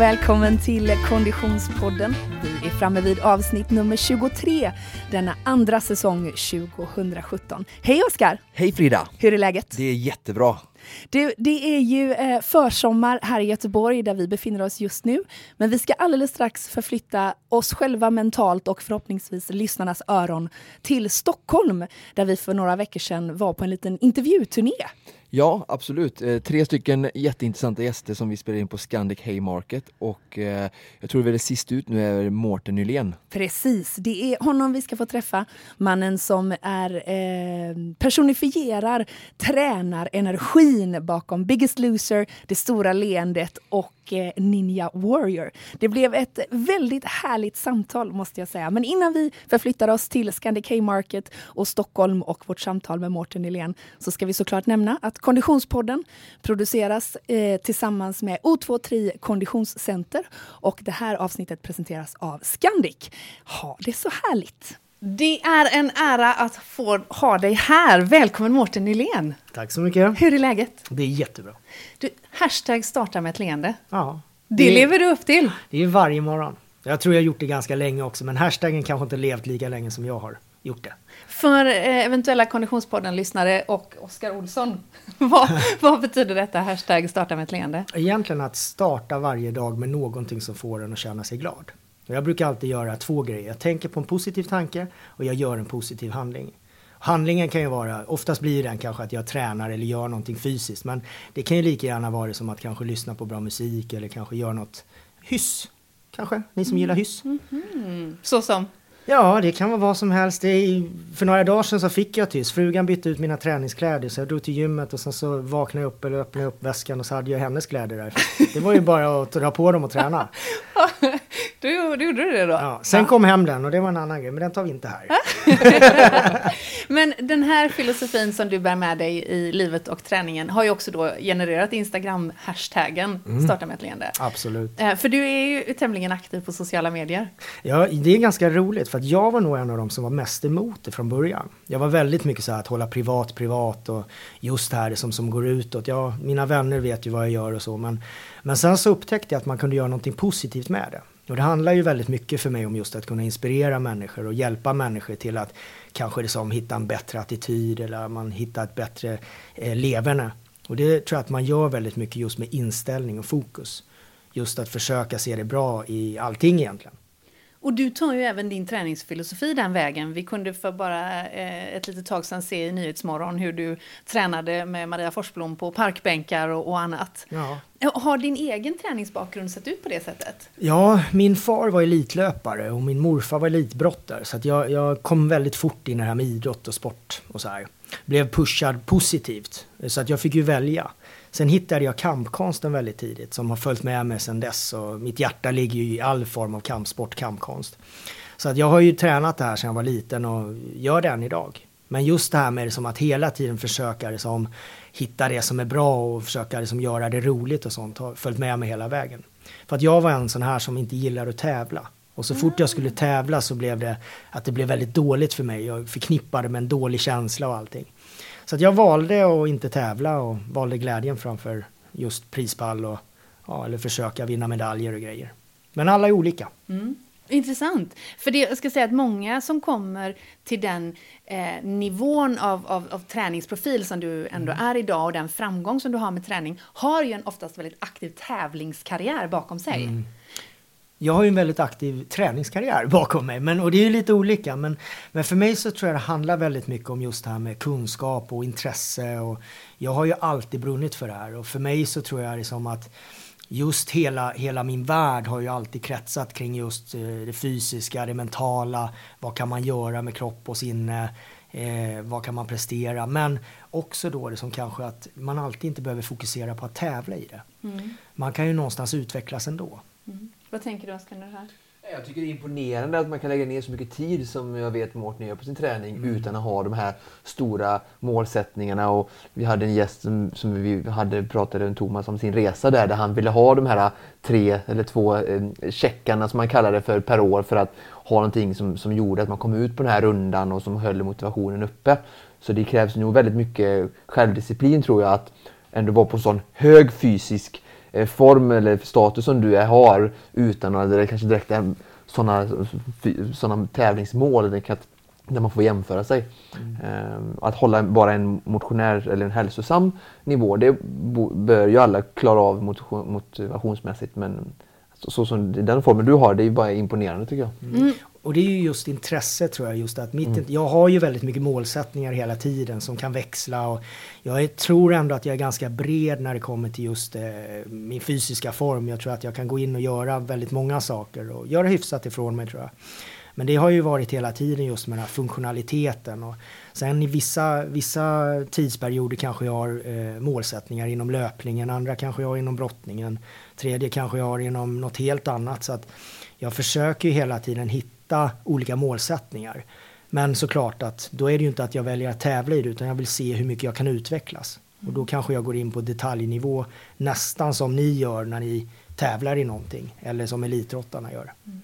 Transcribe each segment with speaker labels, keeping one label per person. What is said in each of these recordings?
Speaker 1: och välkommen till Konditionspodden. Vi är framme vid avsnitt nummer 23 denna andra säsong 2017. Hej Oskar!
Speaker 2: Hej Frida!
Speaker 1: Hur är läget?
Speaker 2: Det är jättebra.
Speaker 1: Det, det är ju eh, försommar här i Göteborg där vi befinner oss just nu. Men vi ska alldeles strax förflytta oss själva mentalt och förhoppningsvis lyssnarnas öron till Stockholm där vi för några veckor sedan var på en liten intervjuturné.
Speaker 2: Ja, absolut. Eh, tre stycken jätteintressanta gäster som vi spelar in på Scandic Haymarket och eh, jag tror väl det sist ut nu är Mårten Nylén.
Speaker 1: Precis, det är honom vi ska få träffa. Mannen som är eh, personifierar tränarenergin bakom Biggest Loser, Det stora leendet och Eh, Ninja Warrior. Det blev ett väldigt härligt samtal måste jag säga. Men innan vi förflyttar oss till Scandic Market och Stockholm och vårt samtal med Mårten Nylén så ska vi såklart nämna att Konditionspodden produceras eh, tillsammans med O23 Konditionscenter och det här avsnittet presenteras av Scandic. Ha det så härligt! Det är en ära att få ha dig här. Välkommen Mårten Nylén.
Speaker 3: Tack så mycket.
Speaker 1: Hur är läget?
Speaker 3: Det är jättebra.
Speaker 1: Du, hashtag starta med ett leende.
Speaker 3: Ja.
Speaker 1: Det, det lever du upp till.
Speaker 3: Det är varje morgon. Jag tror jag har gjort det ganska länge också, men hashtaggen kanske inte levt lika länge som jag har gjort det.
Speaker 1: För eh, eventuella Konditionspodden-lyssnare och Oskar Olsson, vad, vad, betyder detta hashtag starta med ett leende?
Speaker 3: Egentligen att starta varje dag med någonting som får en att känna sig glad. Jag brukar alltid göra två grejer. Jag tänker på en positiv tanke och jag gör en positiv handling. Handlingen kan ju vara, oftast blir den kanske att jag tränar eller gör någonting fysiskt. Men det kan ju lika gärna vara som att kanske lyssna på bra musik eller kanske göra något hyss. Kanske, ni som gillar hyss. Mm
Speaker 1: -hmm. Så som?
Speaker 3: Ja, det kan vara vad som helst. Är, för några dagar sedan så fick jag tyst. Frugan bytte ut mina träningskläder så jag drog till gymmet och sen så vaknade jag upp eller öppnade upp väskan och så hade jag hennes kläder där. Det var ju bara att dra på dem och träna.
Speaker 1: du, du gjorde det då?
Speaker 3: Ja, sen ja. kom hem den och det var en annan grej, men den tar vi inte här.
Speaker 1: men den här filosofin som du bär med dig i livet och träningen har ju också då genererat Instagram-hashtaggen mm. Starta med ett leende.
Speaker 3: Absolut.
Speaker 1: Eh, för du är ju tämligen aktiv på sociala medier.
Speaker 3: Ja, det är ganska roligt för att jag var nog en av de som var mest emot det från början. Jag var väldigt mycket så här att hålla privat privat och just det här som, som går utåt. Ja, mina vänner vet ju vad jag gör och så men, men sen så upptäckte jag att man kunde göra någonting positivt med det. Och det handlar ju väldigt mycket för mig om just att kunna inspirera människor och hjälpa människor till att kanske liksom hitta en bättre attityd eller man hittar ett bättre eh, leverne. Och det tror jag att man gör väldigt mycket just med inställning och fokus. Just att försöka se det bra i allting egentligen.
Speaker 1: Och du tar ju även din träningsfilosofi den vägen. Vi kunde för bara eh, ett litet tag sedan se i Nyhetsmorgon hur du tränade med Maria Forsblom på parkbänkar och, och annat. Ja. Har din egen träningsbakgrund sett ut på det sättet?
Speaker 3: Ja, min far var elitlöpare och min morfar var elitbrottare. Så att jag, jag kom väldigt fort in i det här med idrott och sport och så här. Blev pushad positivt. Så att jag fick ju välja. Sen hittade jag kampkonsten väldigt tidigt som har följt med mig sedan dess och mitt hjärta ligger ju i all form av kampsport, kampkonst. Så att jag har ju tränat det här sedan jag var liten och gör det än idag. Men just det här med liksom att hela tiden försöka liksom hitta det som är bra och försöka liksom göra det roligt och sånt har följt med mig hela vägen. För att jag var en sån här som inte gillar att tävla. Och så fort jag skulle tävla så blev det att det blev väldigt dåligt för mig. Jag förknippade med en dålig känsla och allting. Så jag valde att inte tävla och valde glädjen framför just prispall och ja, eller försöka vinna medaljer och grejer. Men alla är olika.
Speaker 1: Mm. Intressant. För det, jag ska säga att många som kommer till den eh, nivån av, av, av, träningsprofil som du ändå mm. är idag och den framgång som du har med träning har ju en oftast väldigt aktiv tävlingskarriär bakom sig. Mm.
Speaker 3: Jag har ju en väldigt aktiv träningskarriär bakom mig, men, och det är ju lite olika. Men, men för mig så tror jag det handlar väldigt mycket om just det här med kunskap och intresse. Och jag har ju alltid brunnit för det här och för mig så tror jag liksom att just hela, hela min värld har ju alltid kretsat kring just eh, det fysiska, det mentala. Vad kan man göra med kropp och sinne? Eh, vad kan man prestera? Men också då det som kanske att man alltid inte behöver fokusera på att tävla i det. Mm. Man kan ju någonstans utvecklas ändå.
Speaker 1: Mm. Vad tänker du Oskar här?
Speaker 2: Jag tycker det är imponerande att man kan lägga ner så mycket tid som jag vet Mårten gör på sin träning mm. utan att ha de här stora målsättningarna. Och vi hade en gäst som, som vi hade pratade med Thomas om sin resa där, där han ville ha de här tre eller två eh, checkarna som man kallar det för per år för att ha någonting som, som gjorde att man kom ut på den här rundan och som höll motivationen uppe. Så det krävs nog väldigt mycket självdisciplin tror jag att ändå vara på sån hög fysisk form eller status som du är, har utan att det kanske direkt är sådana såna tävlingsmål där man får jämföra sig. Mm. Ehm, att hålla bara en motionär eller en hälsosam nivå, det bör ju alla klara av motivationsmässigt men så som den formen du har, det är bara imponerande tycker jag.
Speaker 3: Mm. Och det är ju just intresse tror jag, just att mitt, mm. jag har ju väldigt mycket målsättningar hela tiden som kan växla och jag tror ändå att jag är ganska bred när det kommer till just eh, min fysiska form. Jag tror att jag kan gå in och göra väldigt många saker och göra hyfsat ifrån mig tror jag. Men det har ju varit hela tiden just med den här funktionaliteten. Och sen i vissa, vissa tidsperioder kanske jag har eh, målsättningar inom löpningen, andra kanske jag har inom brottningen, tredje kanske jag har inom något helt annat. Så att jag försöker ju hela tiden hitta olika målsättningar. Men såklart att då är det ju inte att jag väljer att tävla i det utan jag vill se hur mycket jag kan utvecklas. Och då kanske jag går in på detaljnivå nästan som ni gör när ni tävlar i någonting eller som elitrottarna gör. Mm.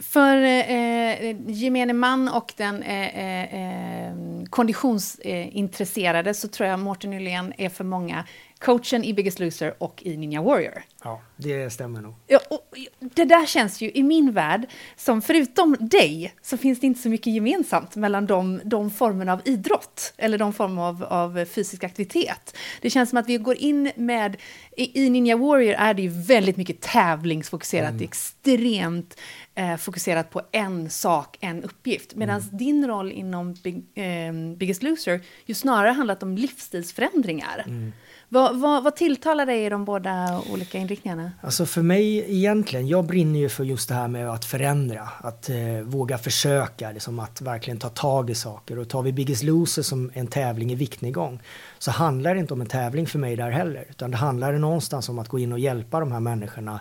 Speaker 1: För eh, gemene man och den eh, eh, eh konditionsintresserade så tror jag Mårten Nylén är för många coachen i Biggest Loser och i Ninja Warrior.
Speaker 3: Ja, det stämmer nog.
Speaker 1: Ja, och det där känns ju i min värld som förutom dig så finns det inte så mycket gemensamt mellan de, de formerna av idrott eller de former av, av fysisk aktivitet. Det känns som att vi går in med, i, i Ninja Warrior är det ju väldigt mycket tävlingsfokuserat, mm. extremt eh, fokuserat på en sak, en uppgift. Medan mm. din roll inom Big, eh, Biggest Loser ju snarare handlat om livsstilsförändringar. Mm. Vad, vad, vad tilltalar dig i de båda olika inriktningarna?
Speaker 3: Alltså för mig egentligen, jag brinner ju för just det här med att förändra, att eh, våga försöka, liksom att verkligen ta tag i saker. Och tar vi Biggest Loser som en tävling i viktnedgång så handlar det inte om en tävling för mig där heller, utan det handlar någonstans om att gå in och hjälpa de här människorna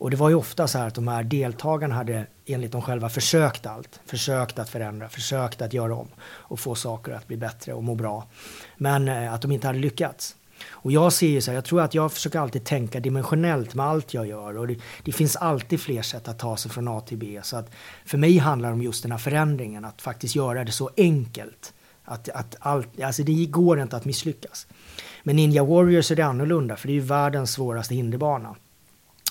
Speaker 3: och det var ju ofta så här att de här deltagarna hade enligt dem själva försökt allt. Försökt att förändra, försökt att göra om och få saker att bli bättre och må bra. Men eh, att de inte hade lyckats. Och jag ser ju så här, jag tror att jag försöker alltid tänka dimensionellt med allt jag gör. Och det, det, finns alltid fler sätt att ta sig från A till B. Så att för mig handlar det om just den här förändringen, att faktiskt göra det så enkelt. Att, att allt, alltså det går inte att misslyckas. Men Ninja Warriors är det annorlunda, för det är ju världens svåraste hinderbana.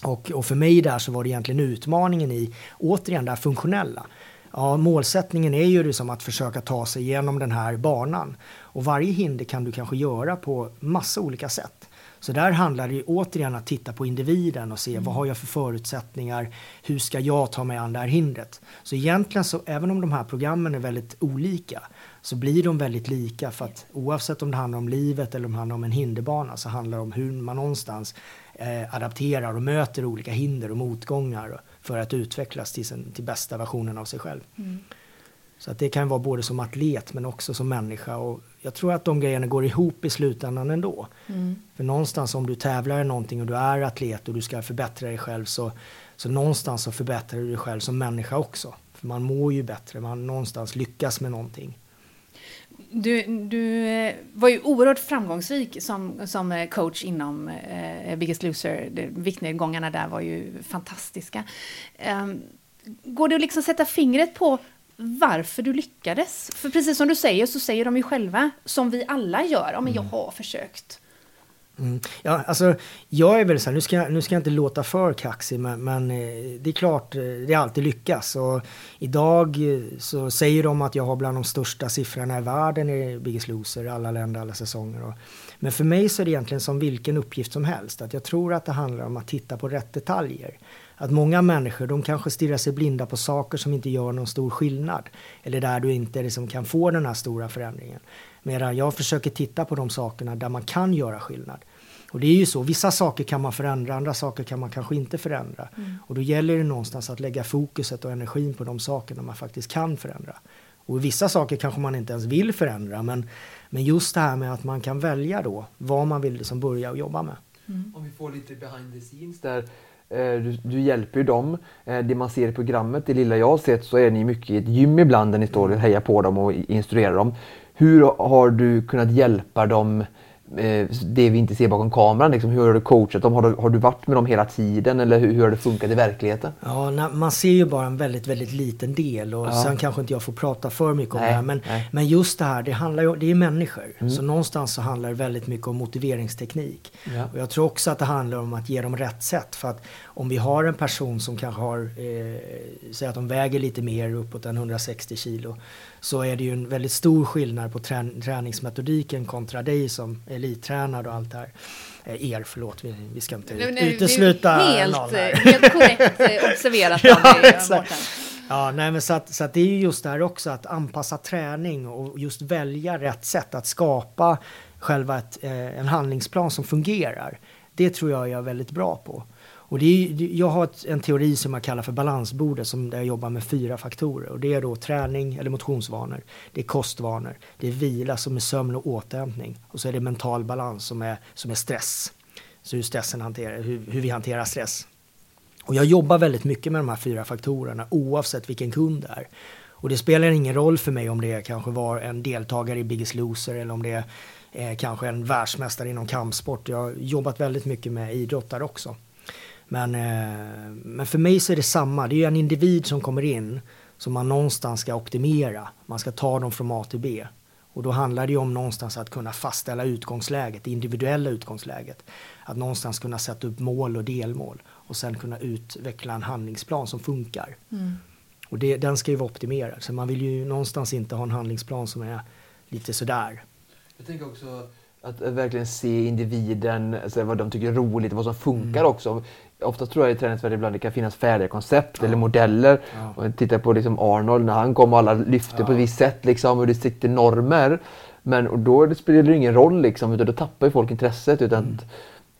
Speaker 3: Och, och för mig där så var det egentligen utmaningen i, återigen det här funktionella. Ja, målsättningen är ju liksom att försöka ta sig igenom den här banan. Och varje hinder kan du kanske göra på massa olika sätt. Så där handlar det återigen att titta på individen och se mm. vad har jag för förutsättningar, hur ska jag ta mig an det här hindret. Så egentligen så, även om de här programmen är väldigt olika, så blir de väldigt lika för att oavsett om det handlar om livet eller om det handlar om en hinderbana så handlar det om hur man någonstans eh, adapterar och möter olika hinder och motgångar för att utvecklas till, sin, till bästa versionen av sig själv. Mm. Så att det kan vara både som atlet men också som människa. Och jag tror att de grejerna går ihop i slutändan ändå. Mm. För någonstans om du tävlar i någonting och du är atlet och du ska förbättra dig själv så, så någonstans så förbättrar du dig själv som människa också. För man mår ju bättre, man någonstans lyckas med någonting.
Speaker 1: Du, du eh, var ju oerhört framgångsrik som, som eh, coach inom eh, Biggest Loser. Viktnedgångarna där var ju fantastiska. Eh, går det att liksom sätta fingret på varför du lyckades? För precis som du säger så säger de ju själva, som vi alla gör, ja men jag mm. har försökt.
Speaker 3: Mm. Ja, alltså, jag är väl så här, nu ska, jag, nu ska jag inte låta för kaxig, men, men eh, det är klart, eh, det har alltid lyckats. Och idag eh, så säger de att jag har bland de största siffrorna i världen i Biggest Loser, alla länder, alla säsonger. Och, men för mig så är det egentligen som vilken uppgift som helst. Att jag tror att det handlar om att titta på rätt detaljer. Att många människor, de kanske stirrar sig blinda på saker som inte gör någon stor skillnad. Eller där du inte liksom kan få den här stora förändringen. Medan jag försöker titta på de sakerna där man kan göra skillnad. Och det är ju så, vissa saker kan man förändra, andra saker kan man kanske inte förändra. Mm. Och då gäller det någonstans att lägga fokuset och energin på de sakerna man faktiskt kan förändra. Och vissa saker kanske man inte ens vill förändra, men, men just det här med att man kan välja då vad man vill liksom börja och jobba med.
Speaker 2: Mm. Om vi får lite behind the scenes där. Eh, du, du, hjälper ju dem. Eh, det man ser i programmet, det lilla jag har sett, så är ni mycket i ett gym ibland där ni står och hejar på dem och instruerar dem. Hur har du kunnat hjälpa dem det vi inte ser bakom kameran. Liksom, hur har du coachat dem? Har du, har du varit med dem hela tiden eller hur, hur har det funkat i verkligheten?
Speaker 3: Ja, na, man ser ju bara en väldigt, väldigt liten del och
Speaker 2: Ja.
Speaker 3: sen kanske inte jag får prata för mycket om
Speaker 2: Nej,
Speaker 3: det här. Men,
Speaker 2: nej.
Speaker 3: men just det här, det handlar ju, det är människor.
Speaker 2: Mm.
Speaker 3: Så någonstans så handlar det väldigt mycket om motiveringsteknik.
Speaker 2: Ja.
Speaker 3: Och jag tror också att det handlar om att ge dem rätt sätt. För att om vi har en person som kanske har, eh, säg att de väger lite mer, uppåt än 160 kilo. Så är det ju en väldigt stor skillnad på trän- träningsmetodiken kontra dig som elittränare och allt det här. Eh, er, förlåt, vi, vi ska inte
Speaker 1: Nu- nu-
Speaker 3: utesluta
Speaker 1: helt,
Speaker 3: någon här.
Speaker 1: eh, helt korrekt eh, observerat
Speaker 3: Ja,
Speaker 1: av dig. Mårten.
Speaker 3: Ja, nej, men så, att, så att det är ju just det här också att anpassa träning och just välja rätt sätt att skapa själva ett, en handlingsplan som fungerar. Det tror jag jag är väldigt bra på. Och det är, jag har ett, en teori som jag kallar för balansbordet som där jag jobbar med fyra faktorer. Och det är då träning eller motionsvanor, det är kostvanor, det är vila som är sömn och återhämtning och så är det mental balans som är, som är stress. Så hur, stressen hanterar, hur, hur vi hanterar stress. Och jag jobbar väldigt mycket med de här fyra faktorerna oavsett vilken kund det är. Och det spelar ingen roll för mig om det kanske var en deltagare i Biggest Loser eller om det är eh, kanske en världsmästare inom kampsport. Jag har jobbat väldigt mycket med idrottare också. Men, eh, men för mig så är det samma. Det är ju en individ som kommer in som man någonstans ska optimera. Man ska ta dem från A till B. Och då handlar det ju om någonstans att kunna fastställa utgångsläget, det individuella utgångsläget. Att någonstans kunna sätta upp mål och delmål och sen kunna utveckla en handlingsplan som funkar. Och det, den ska ju vara optimerad. Så man vill ju någonstans inte ha en handlingsplan som är lite sådär.
Speaker 2: Jag tänker också att att verkligen se individen, alltså vad de tycker är roligt, vad som funkar
Speaker 3: Mm.
Speaker 2: också. Ofta tror jag i träningsvärlden ibland det kan finnas färdiga koncept eller modeller.
Speaker 3: Ja.
Speaker 2: Och jag tittar på liksom Arnold när han kom och alla lyfte på ett visst sätt liksom, och det sitter normer. Men och då spelar det ingen roll liksom, utan då tappar ju folk intresset. Utan
Speaker 3: Mm.
Speaker 2: att,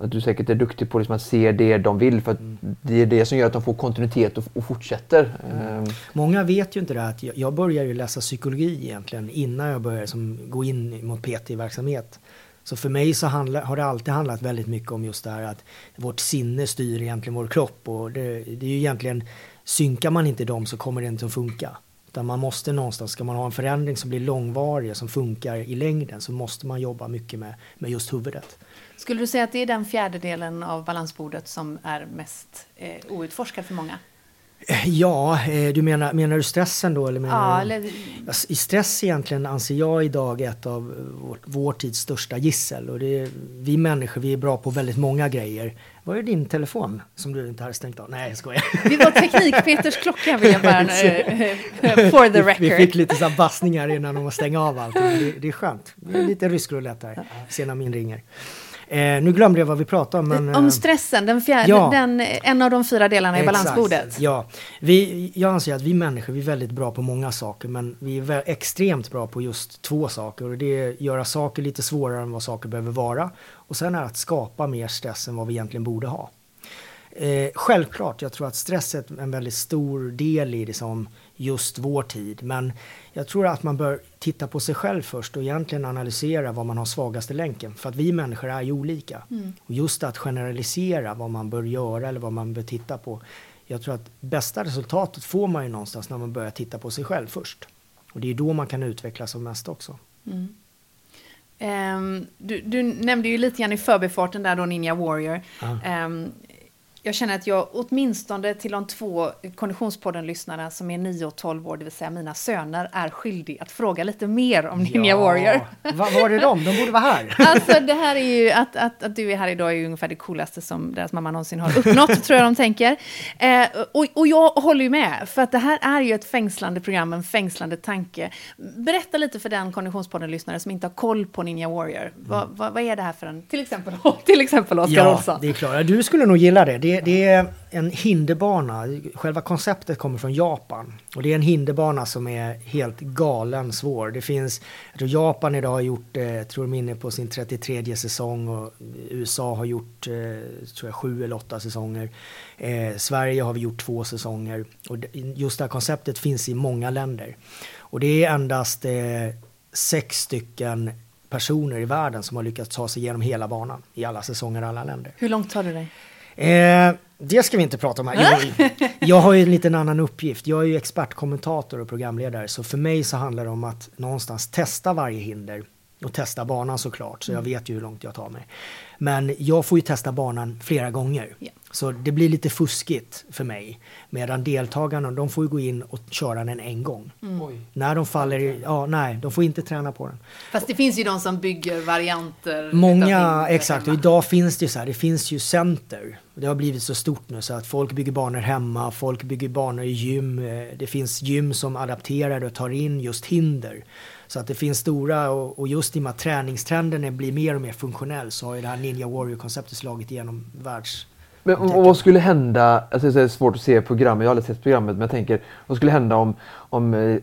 Speaker 2: att du säkert är duktig på liksom att se det de vill för
Speaker 3: Mm.
Speaker 2: det är det som gör att de får kontinuitet och, och fortsätter. Ehm,
Speaker 3: Många vet ju inte det att jag, jag började läsa psykologi egentligen innan jag började som, gå in mot PT-verksamhet. Så för mig så handla, har det alltid handlat väldigt mycket om just det här att vårt sinne styr egentligen vår kropp och det, det är ju egentligen synkar man inte dem så kommer det inte att funka. Utan man måste någonstans, ska man ha en förändring som blir långvarig, som funkar i längden så måste man jobba mycket med, med just huvudet.
Speaker 1: Skulle du säga att det är den fjärdedelen av balansbordet som är mest eh, outforskad för många?
Speaker 3: Ja, eh, du menar, menar du stressen då? Eller menar
Speaker 1: Ja,
Speaker 3: du?
Speaker 1: eller,
Speaker 3: Alltså, I stress egentligen anser jag idag ett av vår, vår tids största gissel. Och är, vi människor vi är bra på väldigt många grejer. Var är din telefon som du inte hade stängt av? Nej, jag skojar.
Speaker 1: det var Teknik-Peters klocka vill jag bara... eh, for the
Speaker 3: Vi, vi fick
Speaker 1: record.
Speaker 3: lite så här bassningar innan de att stänga av allt. Det, det är skönt. Det är lite rysk roulette här. Se när min ringer. Eh, nu glömde jag vad vi pratade om. Men, eh,
Speaker 1: Om stressen, den fjärde,
Speaker 3: ja.
Speaker 1: den, en av de fyra delarna i
Speaker 3: Exakt.
Speaker 1: balansbordet.
Speaker 3: Ja, vi, jag anser att vi människor vi är väldigt bra på många saker men vi är extremt bra på just två saker och det är att göra saker lite svårare än vad saker behöver vara och sen är att skapa mer stress än vad vi egentligen borde ha. Eh, självklart, jag tror att stress är en väldigt stor del i det som just vår tid. Men jag tror att man bör titta på sig själv först och egentligen analysera vad man har svagaste länken. För att vi människor är ju olika. Och just att generalisera vad man bör göra eller vad man bör titta på. Jag tror att bästa resultatet får man ju någonstans när man börjar titta på sig själv först. Och det är då man kan utvecklas som mest också.
Speaker 1: Ehm, du, du nämnde ju lite grann i förbifarten där då Ninja Warrior.
Speaker 3: Ja.
Speaker 1: Ehm, jag känner att jag åtminstone till de två Konditionspodden-lyssnarna som är 9 och 12 år, det vill säga mina söner, är skyldig att fråga lite mer om Ninja Warrior.
Speaker 3: Vad var det de? De borde vara här.
Speaker 1: Alltså det här är ju, att, att, att du är här idag är ju ungefär det coolaste som deras mamma någonsin har uppnått, tror jag de tänker. Eh, och, och jag håller ju med, för att det här är ju ett fängslande program, en fängslande tanke. Berätta lite för den Konditionspodden-lyssnare som inte har koll på Ninja Warrior. Vad, vad, vad är det här för en, till exempel, till exempel Oskar
Speaker 3: Ja,
Speaker 1: Olsson?
Speaker 3: det är klart. Du skulle nog gilla det. det. Det är en hinderbana. Själva konceptet kommer från Japan. Och det är en hinderbana som är helt galen svår. Det finns, jag tror Japan idag har gjort, eh, jag tror de är inne på sin 33 säsong och USA har gjort, eh, tror jag, sju eller åtta säsonger. Eh, Sverige har vi gjort två säsonger. Och just det här konceptet finns i många länder. Och det är endast eh, sex stycken personer i världen som har lyckats ta sig igenom hela banan i alla säsonger i alla länder.
Speaker 1: Hur långt tar det dig?
Speaker 3: Eh, det ska vi inte prata om här. Jag, jag har ju en liten annan uppgift. Jag är ju expertkommentator och programledare. Så för mig så handlar det om att någonstans testa varje hinder. och testa banan såklart, så jag vet ju hur långt jag tar mig. Men jag får ju testa banan flera gånger.
Speaker 1: Ja.
Speaker 3: Så det blir lite fuskigt för mig. Medan deltagarna, de får ju gå in och köra den en gång.
Speaker 2: Oj.
Speaker 3: När de faller, i- ja nej, de får inte träna på den.
Speaker 1: Fast det finns ju de som bygger varianter.
Speaker 3: Många, exakt. Och idag finns det ju så här, det finns ju center. Det har blivit så stort nu så att folk bygger banor hemma, folk bygger banor i gym. Eh, Det finns gym som adapterar och tar in just hinder. Så att det finns stora, och, och just i och med att träningstrenden blir mer och mer funktionell så har ju det här Ninja Warrior-konceptet slagit igenom världs...
Speaker 2: Men och vad skulle hända, alltså det är svårt att se programmet, jag har aldrig sett programmet, men jag tänker vad skulle hända om, om eh,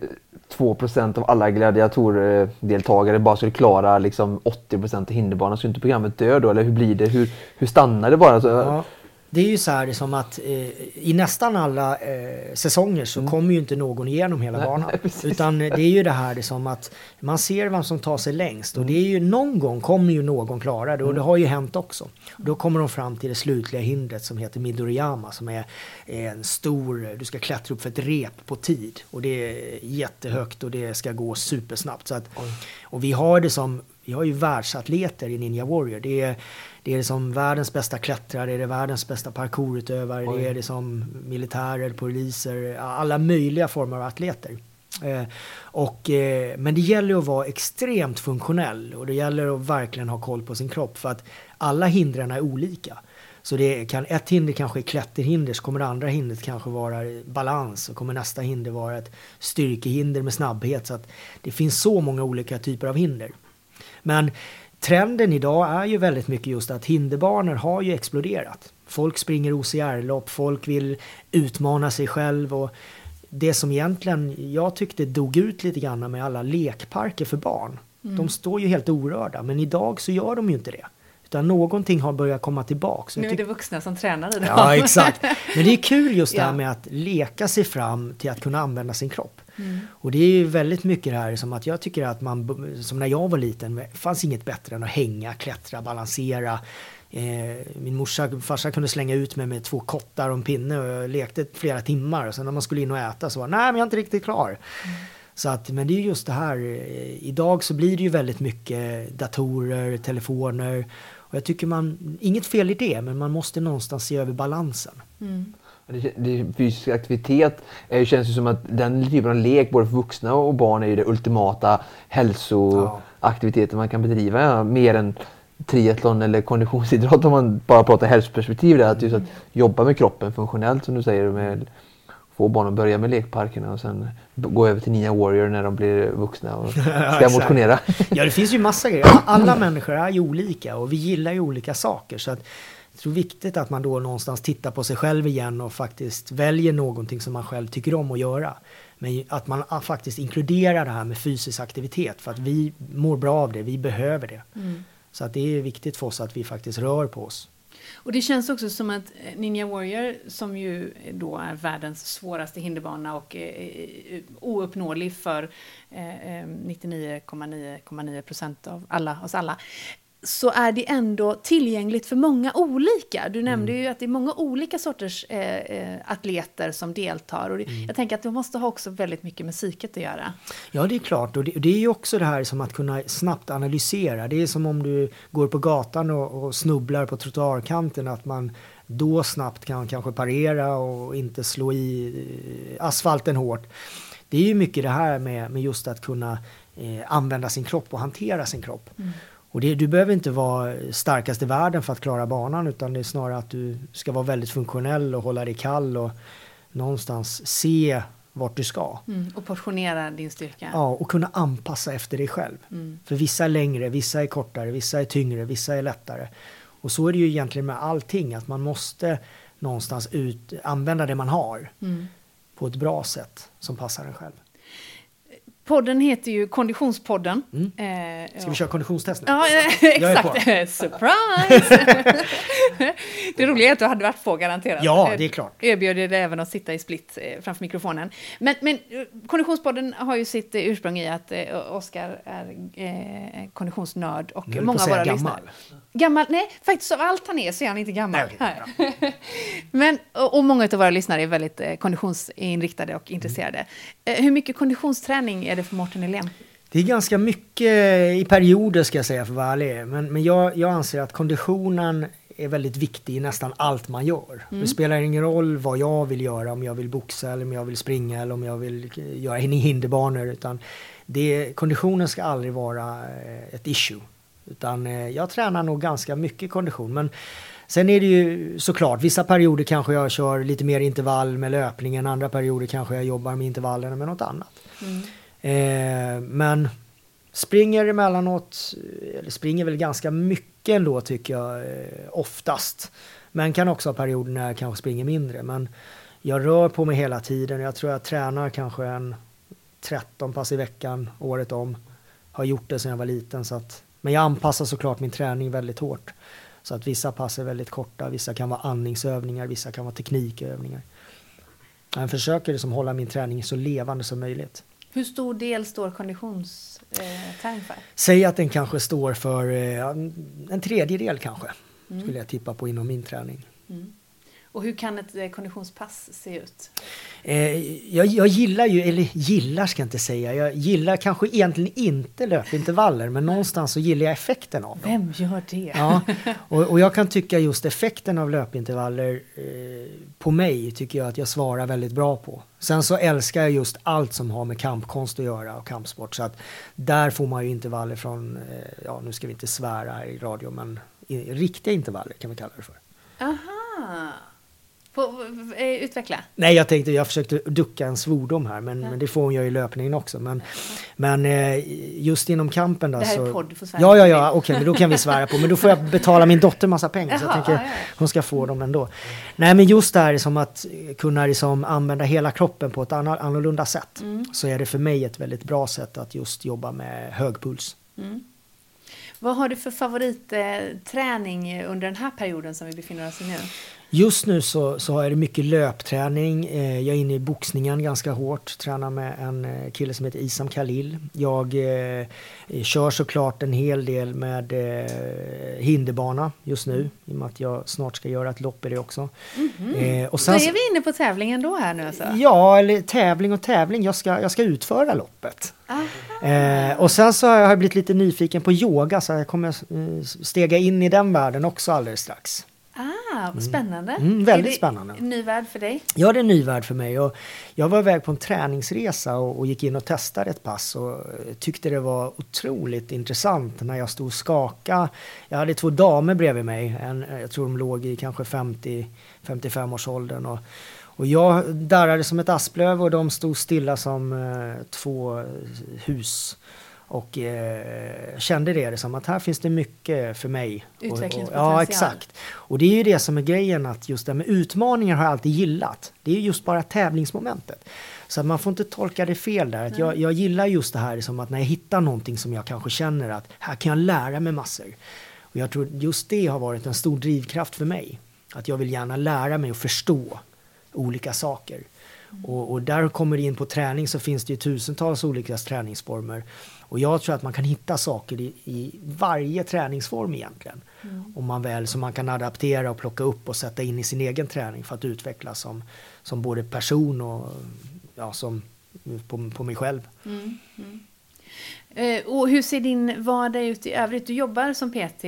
Speaker 2: 2 av alla gladiatordeltagare bara skulle klara liksom 80% av hinderbanan? Skulle inte programmet dö då? Eller hur blir det? Hur, hur stannar det bara? Alltså,
Speaker 3: Ja, det är ju så här som att eh, i nästan alla eh, säsonger så kommer ju inte någon igenom hela
Speaker 2: Nej,
Speaker 3: banan.
Speaker 2: nej.
Speaker 3: Utan det är ju det här det som att man ser vem som tar sig längst. Och det är ju någon gång kommer ju någon klara det och det har ju hänt också. Då kommer de fram till det slutliga hindret som heter Midoriyama som är en stor, du ska klättra upp för ett rep på tid. Och det är jättehögt och det ska gå supersnabbt. Så att, och vi har det som, vi har ju världsatleter i Ninja Warrior. Det är, det är som världens bästa klättrare, det är världens bästa parkourutövare,
Speaker 2: Oj.
Speaker 3: det är det som militärer, poliser, alla möjliga former av atleter. Eh, och, eh, men det gäller att vara extremt funktionell och det gäller att verkligen ha koll på sin kropp för att alla hindren är olika. Så det kan, ett hinder kanske är klätterhinder, så kommer det andra hindret kanske vara balans och kommer nästa hinder vara ett styrkehinder med snabbhet. Så att det finns så många olika typer av hinder. Men trenden idag är ju väldigt mycket just att hinderbanor har ju exploderat. Folk springer OCR-lopp, folk vill utmana sig själv och det som egentligen jag tyckte dog ut lite grann med alla lekparker för barn. De står ju helt orörda, men idag så gör de ju inte det. Utan någonting har börjat komma jag
Speaker 1: Nu är det vuxna som tränar i det.
Speaker 3: Ja, exakt. Men det är kul just det här med att leka sig fram till att kunna använda sin kropp.
Speaker 1: Mm.
Speaker 3: Och det är ju väldigt mycket det här som att jag tycker att man, som när jag var liten, fanns inget bättre än att hänga, klättra, balansera. Eh, min morsa farsa kunde slänga ut mig med två kottar och en pinne och jag lekte flera timmar. Och sen när man skulle in och äta så var nej men jag är inte riktigt klar. Så att, men det är just det här, eh, idag så blir det ju väldigt mycket datorer, telefoner. Och jag tycker man, inget fel i det, men man måste någonstans se över balansen.
Speaker 1: Mm.
Speaker 2: Det, det, fysisk aktivitet eh, känns ju som att den typen av lek, både för vuxna och barn, är ju det ultimata hälsoaktiviteten man kan bedriva. Ja, mer än triathlon eller konditionsidrott om man bara pratar hälsoperspektiv. Där, att just att jobba med kroppen funktionellt som du säger. Med, få barn att börja med lekparkerna och sen gå över till Ninja Warrior när de blir vuxna och ska
Speaker 3: exakt.
Speaker 2: motionera.
Speaker 3: Ja, det finns ju massa grejer. Alla människor är ju olika och vi gillar ju olika saker. Så att jag tror viktigt att man då någonstans tittar på sig själv igen och faktiskt väljer någonting som man själv tycker om att göra. Men att man ah, faktiskt inkluderar det här med fysisk aktivitet för att vi mår bra av det, vi behöver det.
Speaker 1: Mm.
Speaker 3: Så att det är viktigt för oss att vi faktiskt rör på oss.
Speaker 1: Och det känns också som att eh, Ninja Warrior, som ju då är världens svåraste hinderbana och eh, ouppnåelig för eh, eh, 99,9,9 procent av alla oss alla, så är det ändå tillgängligt för många olika. Du nämnde ju att det är många olika sorters eh, eh, atleter som deltar. Och det, Jag tänker att det måste ha också väldigt mycket med psyket att göra.
Speaker 3: Ja, det är klart. Och det, det är ju också det här som att kunna snabbt analysera. Det är som om du går på gatan och, och snubblar på trottoarkanten. Att man då snabbt kan kanske parera och inte slå i eh, asfalten hårt. Det är ju mycket det här med, med just att kunna eh, använda sin kropp och hantera sin kropp. Och det, du behöver inte vara starkast i världen för att klara banan utan det är snarare att du ska vara väldigt funktionell och hålla dig kall och någonstans se vart du ska.
Speaker 1: Mm. Och portionera din styrka.
Speaker 3: Ja, och kunna anpassa efter dig själv.
Speaker 1: Mm.
Speaker 3: För vissa är längre, vissa är kortare, vissa är tyngre, vissa är lättare. Och så är det ju egentligen med allting, att man måste någonstans ut, använda det man har
Speaker 1: Mm.
Speaker 3: på ett bra sätt som passar en själv.
Speaker 1: Podden heter ju Konditionspodden.
Speaker 3: Mm.
Speaker 1: Eh,
Speaker 3: Ska vi köra konditionstest nu?
Speaker 1: Ja, eh, exakt. Surprise! det roliga är att du hade varit på garanterat.
Speaker 3: Ja,
Speaker 1: Eh,
Speaker 3: det är klart.
Speaker 1: Erbjöd dig även att sitta i split eh, framför mikrofonen. Men, men eh, Konditionspodden har ju sitt eh, ursprung i att eh, Oskar är eh, konditionsnörd och
Speaker 3: Nu
Speaker 1: många av våra
Speaker 3: säga
Speaker 1: lyssnare.
Speaker 3: gammal.
Speaker 1: Gammal? Nej, faktiskt av allt han är så är han inte gammal.
Speaker 3: Nej,
Speaker 1: Nej. Men, och många av våra lyssnare är väldigt eh, konditionsinriktade och intresserade. Eh, hur mycket konditionsträning är det för Mårten Helén?
Speaker 3: Det är ganska mycket i perioder ska jag säga för ärlig. Men, men jag, jag anser att konditionen är väldigt viktig i nästan allt man gör. Mm. Det spelar ingen roll vad jag vill göra, om jag vill boxa eller om jag vill springa eller om jag vill göra hinderbanor. Utan det, konditionen ska aldrig vara eh, ett issue. Utan eh, jag tränar nog ganska mycket kondition. Men sen är det ju såklart, vissa perioder kanske jag kör lite mer intervall med löpningen, andra perioder kanske jag jobbar med intervallerna med något annat. Mm. Eh, men springer emellanåt, eller springer väl ganska mycket ändå tycker jag eh, oftast. Men kan också ha perioder när jag kanske springer mindre. Men jag rör på mig hela tiden. Jag tror jag tränar kanske en 13 pass i veckan året om. Har gjort det sedan jag var liten. Så att, men jag anpassar såklart min träning väldigt hårt. Så att vissa pass är väldigt korta, vissa kan vara andningsövningar, vissa kan vara teknikövningar. Jag försöker liksom hålla min träning så levande som möjligt.
Speaker 1: Hur stor del står konditionsträning för?
Speaker 3: Säg att den kanske står för eh, en tredjedel kanske. Mm. Skulle jag tippa på inom min träning. Mm.
Speaker 1: Och hur kan ett eh, konditionspass se ut?
Speaker 3: Eh, jag, jag, gillar ju, eller gillar ska jag inte säga, jag gillar kanske egentligen inte löpintervaller men någonstans så gillar jag effekten av
Speaker 1: dem. Vem gör det?
Speaker 3: Ja, och, och jag kan tycka just effekten av löpintervaller eh, på mig tycker jag att jag svarar väldigt bra på. Sen så älskar jag just allt som har med kampkonst att göra och kampsport så att där får man ju intervaller från, eh, ja nu ska vi inte svära i radio men i, riktiga intervaller kan vi kalla det för.
Speaker 1: Aha. På, eh, utveckla.
Speaker 3: Nej, jag tänkte, jag försökte ducka en svordom här, men, ja. men det får hon göra i löpningen också. Men, men eh, just inom kampen då
Speaker 1: Det här
Speaker 3: så...
Speaker 1: är podd, du får
Speaker 3: svära Ja, ja, ja, okej, okay, men då kan vi svära på. Men då får jag betala min dotter massa pengar, Jaha, så jag tänker ja, ja. hon ska få dem ändå. Nej, men just det här som att kunna liksom använda hela kroppen på ett annorlunda sätt. Mm. Så är det för mig ett väldigt bra sätt att just jobba med hög puls. Mm.
Speaker 1: Vad har du för favoritträning under den här perioden som vi befinner oss i nu?
Speaker 3: Just nu så, så har jag mycket löpträning. Eh, jag är inne i boxningen ganska hårt. Tränar med en eh, kille som heter Isam Khalil. Jag eh, kör såklart en hel del med eh, hinderbana just nu. I och med att jag snart ska göra ett lopp i det också.
Speaker 1: Mm -hmm. eh, och sen, så är vi inne på tävlingen då här nu alltså?
Speaker 3: Ja, eller tävling och tävling. Jag ska, jag ska utföra loppet. Eh, och sen så har jag blivit lite nyfiken på yoga så jag kommer eh, stega in i den världen också alldeles strax.
Speaker 1: Ah, vad spännande.
Speaker 3: Mm, mm väldigt spännande.
Speaker 1: En ny värld för dig?
Speaker 3: Ja, det är en ny värld för mig. Och jag var iväg på en träningsresa och, och, gick in och testade ett pass och tyckte det var otroligt intressant när jag stod och skakade. Jag hade två damer bredvid mig. En, jag tror de låg i kanske 50-55 års åldern. Och, och jag darrade som ett asplöv och de stod stilla som eh, två hus. Och eh, kände det som att här finns det mycket för mig.
Speaker 1: Utvecklingspotential.
Speaker 3: ja, exakt. Och det är ju det som är grejen att just det med utmaningar har jag alltid gillat. Det är just bara tävlingsmomentet. Så man får inte tolka det fel där. Att jag, jag gillar just det här som att när jag hittar någonting som jag kanske känner att här kan jag lära mig massor. Och jag tror just det har varit en stor drivkraft för mig. Att jag vill gärna lära mig och förstå olika saker. Mm. Och, och, där kommer det in på träning så finns det ju tusentals olika träningsformer. Och jag tror att man kan hitta saker i, i varje träningsform egentligen. Mm. Om man väl, som man kan adaptera och plocka upp och sätta in i sin egen träning för att utvecklas som, som både person och ja, som på, på mig själv. Mm.
Speaker 1: Mm. Eh, och hur ser din vardag ut i övrigt? Du jobbar som PT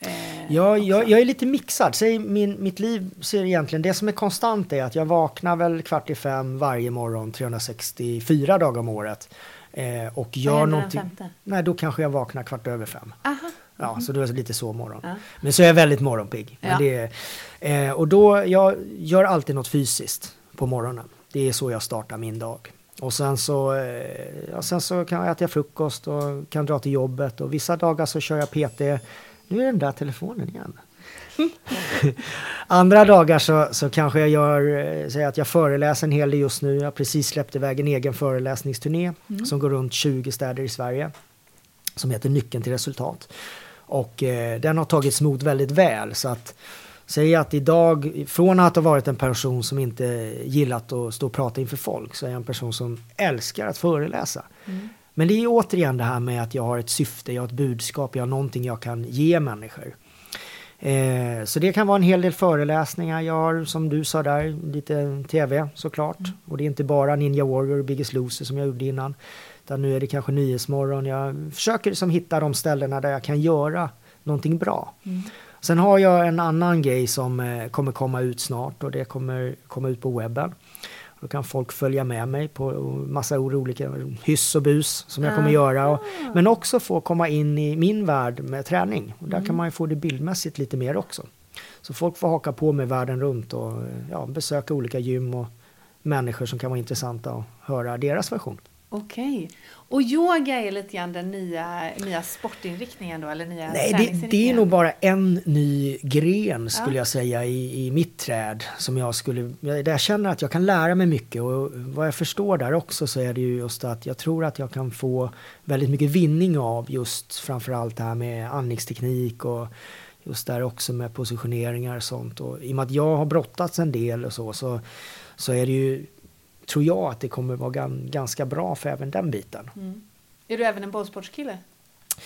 Speaker 3: Eh, ja, jag, jag, är lite mixad. Säg, min, mitt liv ser egentligen, det som är konstant är att jag vaknar väl kvart i fem varje morgon 364 dagar om året. Eh, och gör någonting. Nej, då kanske jag vaknar kvart över fem.
Speaker 1: Aha.
Speaker 3: Ja, mm. så då är det lite så morgon. Ja. Men så är jag väldigt morgonpigg. Ja. Det eh, och då, jag gör alltid något fysiskt på morgonen. Det är så jag startar min dag. Och sen så, eh, ja, sen så kan jag äta frukost och kan dra till jobbet. Och vissa dagar så kör jag PT. Nu är den där telefonen igen. Andra dagar så, så kanske jag gör, eh, säger att jag föreläser en hel del just nu. Jag har precis släppt iväg en egen föreläsningsturné mm. som går runt 20 städer i Sverige. Som heter Nyckeln till resultat. Och eh, den har tagits emot väldigt väl. Så att säga att idag, från att ha varit en person som inte gillat att stå och prata inför folk, så är jag en person som älskar att föreläsa. Mm. Men det är återigen det här med att jag har ett syfte, jag har ett budskap, jag har någonting jag kan ge människor. Eh, så det kan vara en hel del föreläsningar. Jag har, som du sa där, lite tv såklart. Mm. Och det är inte bara Ninja Warrior och Biggest Loser som jag gjorde innan. Utan nu är det kanske Nyhetsmorgon. Jag försöker liksom hitta de ställena där jag kan göra någonting bra. Mm. Sen har jag en annan grej som eh, kommer komma ut snart och det kommer komma ut på webben. Då kan folk följa med mig på massa olika hyss och bus som jag kommer göra. Och, men också få komma in i min värld med träning. Och där mm. kan man ju få det bildmässigt lite mer också. Så folk får haka på mig världen runt och ja, besöka olika gym och människor som kan vara intressanta och höra deras version.
Speaker 1: Okej. Och yoga är lite grann den nya, nya sportinriktningen då, eller nya
Speaker 3: Nej, det, det, är nog bara en ny gren skulle ja. jag säga i, i mitt träd. Som jag skulle, där jag känner att jag kan lära mig mycket och vad jag förstår där också så är det ju just att jag tror att jag kan få väldigt mycket vinning av just framförallt det här med andningsteknik och just där också med positioneringar och sånt. Och i och med att jag har brottats en del och så, så, så är det ju tror jag att det kommer vara ganska bra för även den biten. Mm.
Speaker 1: Är du även en bollsportskille?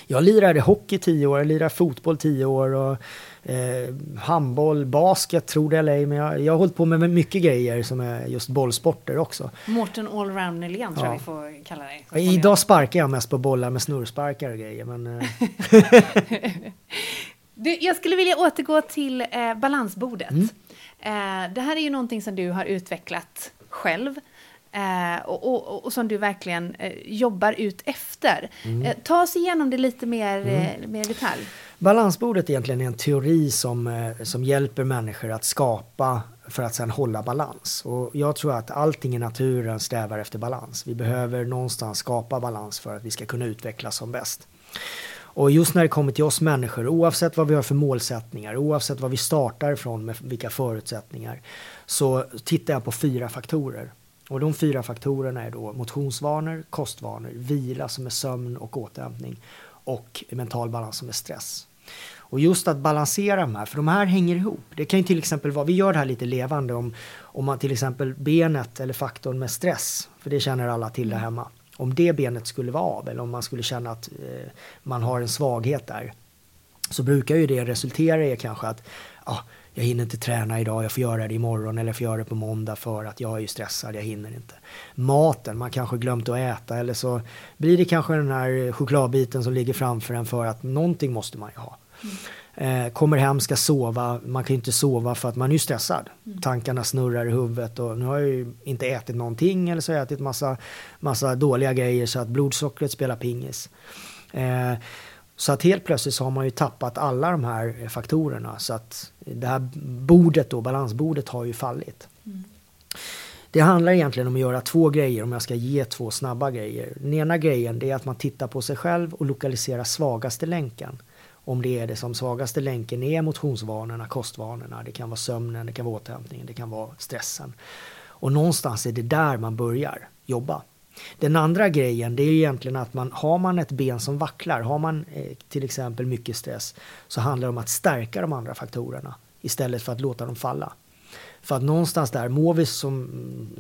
Speaker 3: Jag lirade hockey tio år, jag lirade fotboll tio år och eh, handboll, basket tror det eller ej. Men jag, jag har hållit på med mycket grejer som är just bollsporter också.
Speaker 1: Mårten Allround Nylén tror jag vi får kalla dig.
Speaker 3: Idag sparkar jag mest på bollar med snurrsparkar och grejer. Men, eh.
Speaker 1: du, jag skulle vilja återgå till eh, balansbordet. Mm. Eh, det här är ju någonting som du har utvecklat själv. Eh, och, och, och, som du verkligen eh, jobbar ut efter. Mm. Eh, ta oss igenom det lite mer, mm. Eh, mer detalj.
Speaker 3: Balansbordet är egentligen en teori som, eh, som hjälper människor att skapa för att sedan hålla balans. Och jag tror att allting i naturen strävar efter balans. Vi behöver någonstans skapa balans för att vi ska kunna utvecklas som bäst. Och just när det kommer till oss människor, oavsett vad vi har för målsättningar, oavsett vad vi startar ifrån med vilka förutsättningar, så tittar jag på fyra faktorer. Och de fyra faktorerna är då motionsvanor, kostvanor, vila som är sömn och återhämtning och mental balans som är stress. Och just att balansera de här, för de här hänger ihop. Det kan ju till exempel vara, vi gör det här lite levande om, om man till exempel benet eller faktorn med stress, för det känner alla till där hemma. Om det benet skulle vara av eller om man skulle känna att eh, man har en svaghet där så brukar ju det resultera i kanske att ah, jag hinner inte träna idag, jag får göra det imorgon eller jag får göra det på måndag för att jag är ju stressad, jag hinner inte. Maten, man kanske glömt att äta eller så blir det kanske den här chokladbiten som ligger framför en för att någonting måste man ju ha. Mm. Eh, kommer hem, ska sova, man kan ju inte sova för att man är ju stressad. Mm. Tankarna snurrar i huvudet och nu har jag ju inte ätit någonting eller så har jag ätit massa, massa dåliga grejer så att blodsockret spelar pingis. Eh, så att helt plötsligt så har man ju tappat alla de här faktorerna. Så att det här bordet då, balansbordet har ju fallit. Mm. Det handlar egentligen om att göra två grejer om jag ska ge två snabba grejer. Den ena grejen det är att man tittar på sig själv och lokaliserar svagaste länken. Om det är det som svagaste länken är motionsvanorna, kostvanorna, det kan vara sömnen, det kan vara återhämtningen, det kan vara stressen. Och någonstans är det där man börjar jobba. Den andra grejen det är egentligen att man, har man ett ben som vacklar, har man eh, till exempel mycket stress, så handlar det om att stärka de andra faktorerna istället för att låta dem falla. För att någonstans där mår vi som,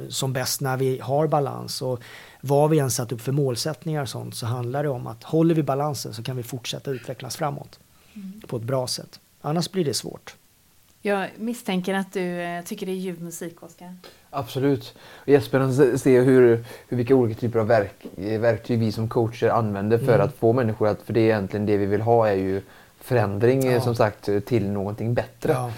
Speaker 3: som bäst när vi har balans och vad vi än satt upp för målsättningar och sånt så handlar det om att håller vi balansen så kan vi fortsätta utvecklas framåt mm. på ett bra sätt. Annars blir det svårt.
Speaker 1: Jag misstänker att du eh, tycker det är ljuv musik, Oskar.
Speaker 2: Absolut. Och jättespännande att se hur, hur vilka olika typer av verk, verktyg vi som coacher använder för mm. att få människor att, för det är egentligen det vi vill ha är ju förändring ja. som sagt till någonting bättre. Ja.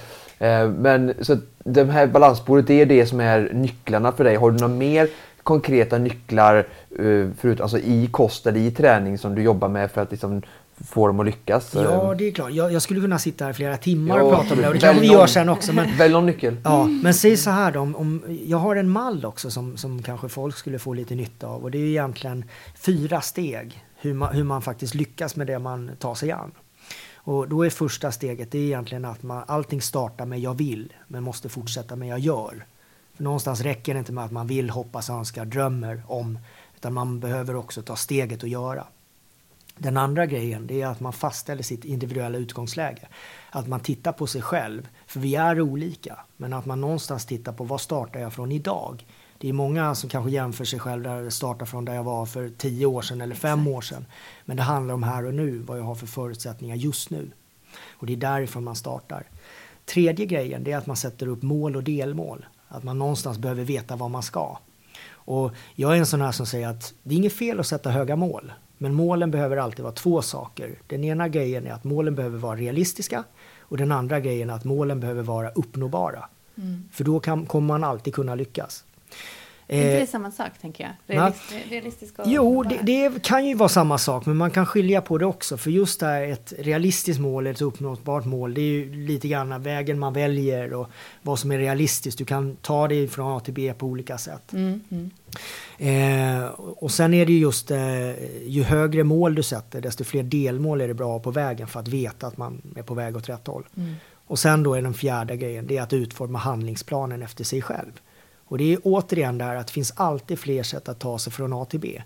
Speaker 2: Eh, men så det här balansbordet, det är det som är nycklarna för dig. Har du några mer konkreta nycklar eh, förut, alltså i kost eller i träning som du jobbar med för att liksom få dem att lyckas.
Speaker 3: Ja, det är klart. Jag, jag skulle kunna sitta här flera timmar och prata om det och det kanske vi gör sen också. Men,
Speaker 2: välj någon nyckel.
Speaker 3: Ja, men säg så här då. Om, om, jag har en mall också som, som kanske folk skulle få lite nytta av och det är egentligen fyra steg hur man, hur man faktiskt lyckas med det man tar sig an. Och då är första steget det är egentligen att man, allting startar med jag vill men måste fortsätta med jag gör. För någonstans räcker det inte med att man vill, hoppas, önskar, drömmer om utan man behöver också ta steget och göra. Den andra grejen det är att man fastställer sitt individuella utgångsläge. Att man tittar på sig själv, för vi är olika. Men att man någonstans tittar på vad startar jag från idag? Det är många som kanske jämför sig själv där startar från där jag var för tio år sedan eller fem år sedan. Men det handlar om här och nu, vad jag har för förutsättningar just nu. Och det är därifrån man startar. Tredje grejen det är att man sätter upp mål och delmål. Att man någonstans behöver veta vad man ska. Och jag är en sån här som säger att det är inget fel att sätta höga mål. Men målen behöver alltid vara två saker. Den ena grejen är att målen behöver vara realistiska och den andra grejen är att målen behöver vara uppnåbara. Mm. För då kan, kommer man alltid kunna lyckas.
Speaker 1: Är inte det eh, samma sak, tänker jag? Realist, realistisk och
Speaker 3: jo, det, det, kan ju vara samma sak, men man kan skilja på det också. För just det här, ett realistiskt mål, ett uppnåbart mål, det är ju lite grann vägen man väljer och vad som är realistiskt. Du kan ta det från A till B på olika sätt. Mm, mm. Eh, och sen är det just, eh, ju högre mål du sätter, desto fler delmål är det bra på vägen för att veta att man är på väg åt rätt håll. Mm. Och sen då är den fjärde grejen, det är att utforma handlingsplanen efter sig själv. Och det är återigen det här att det finns alltid fler sätt att ta sig från A till B.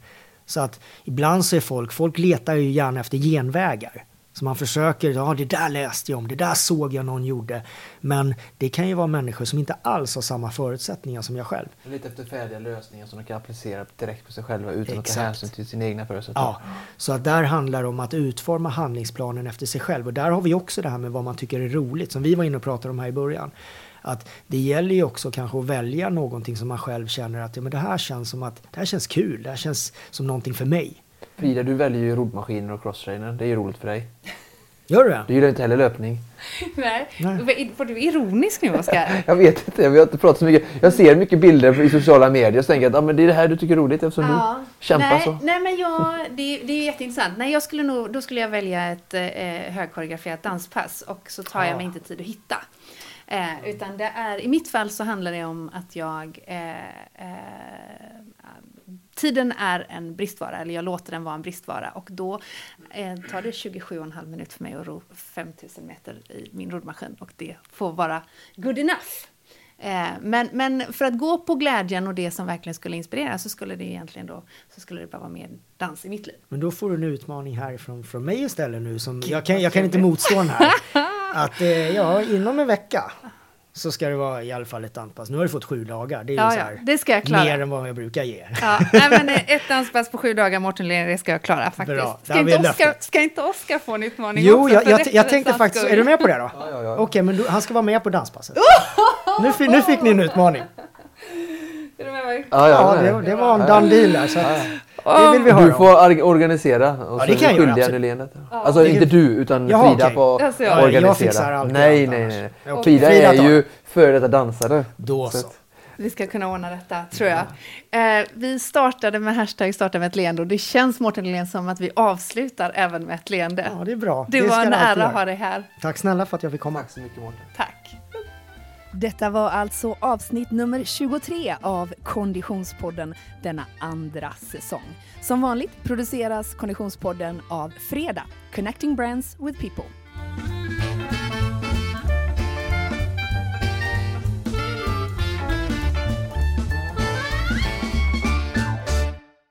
Speaker 3: Så att ibland så är folk, folk letar ju gärna efter genvägar. Så man försöker, ja det där läste jag om, det där såg jag någon gjorde. Men det kan ju vara människor som inte alls har samma förutsättningar som jag själv.
Speaker 2: Lite efter färdiga lösningar som de kan applicera direkt på sig själva utan Exakt. att ta hänsyn till sina egna förutsättningar.
Speaker 3: Ja, så att där handlar det om att utforma handlingsplanen efter sig själv. Och där har vi också det här med vad man tycker är roligt, som vi var inne och pratade om här i början att det gäller ju också kanske att välja någonting som man själv känner att ja, men det här känns som att det här känns kul, det här känns som någonting för mig.
Speaker 2: Frida, du väljer ju roddmaskiner och crosstrainer. Det är ju roligt för dig.
Speaker 3: Gör du det?
Speaker 2: Du gillar inte heller löpning.
Speaker 1: Nej. Nej. Var du ironisk nu, Oskar?
Speaker 2: jag vet inte. Vi har inte pratat så mycket. Jag ser mycket bilder i sociala medier och tänker att ah, men det är det här du tycker är roligt eftersom ja. du kämpar
Speaker 1: nej,
Speaker 2: så.
Speaker 1: Nej, men jag, det, det är jätteintressant. Nej, jag skulle nog, då skulle jag välja ett eh, högkoreograferat danspass och så tar ja. jag mig inte tid att hitta. Eh, utan det är, i mitt fall så handlar det om att jag eh, eh, Tiden är en bristvara, eller jag låter den vara en bristvara. Och då eh, tar det 27,5 minuter för mig att ro 5000 meter i min roddmaskin. Och det får vara good enough. Eh, men, men för att gå på glädjen och det som verkligen skulle inspirera så skulle det egentligen då så skulle det bara vara mer dans i mitt liv.
Speaker 3: Men då får du en utmaning härifrån från mig istället nu som jag kan, jag kan inte motstå den här. Att eh, ja, inom en vecka så ska det vara i alla fall ett danspass. Nu har du fått sju dagar. Det är ja, så här,
Speaker 1: ja, det ska jag klara.
Speaker 3: mer än vad jag brukar ge.
Speaker 1: Ja, nej, men ett danspass på sju dagar, Mårten det ska jag klara faktiskt. Bra, ska, inte Oscar, ska inte Oskar få en utmaning
Speaker 3: Jo, också, jag, jag, jag tänkte faktiskt, är du med på det då? Ja, ja, ja. Okej, okay, men du, han ska vara med på danspasset. nu, nu fick ni en utmaning.
Speaker 1: Är du med mig?
Speaker 3: Ja, ja, det, det var en done deal där. Så att, det vill vi höra
Speaker 2: Du får organisera. Och
Speaker 3: ja, det kan jag göra.
Speaker 2: Lenet. Alltså inte du, utan Jaha, Frida okay. får alltså,
Speaker 3: jag. organisera. Jag fixar allt
Speaker 2: nej, nej, nej. nej. Frida, Frida är ju före detta dansare.
Speaker 3: Då så.
Speaker 1: Vi ska kunna ordna detta, tror jag. Eh, vi startade med hashtag starta med ett leende och det känns, Mårten Lén, som att vi avslutar även med ett leende.
Speaker 3: Ja, det är bra.
Speaker 1: Det, det var en ära att ha dig här.
Speaker 3: Tack snälla för att jag fick komma.
Speaker 2: Tack så mycket, Mårten.
Speaker 1: Tack.
Speaker 4: Detta var alltså avsnitt nummer 23 av Konditionspodden denna andra säsong. Som vanligt produceras Konditionspodden av Freda, Connecting Brands with People.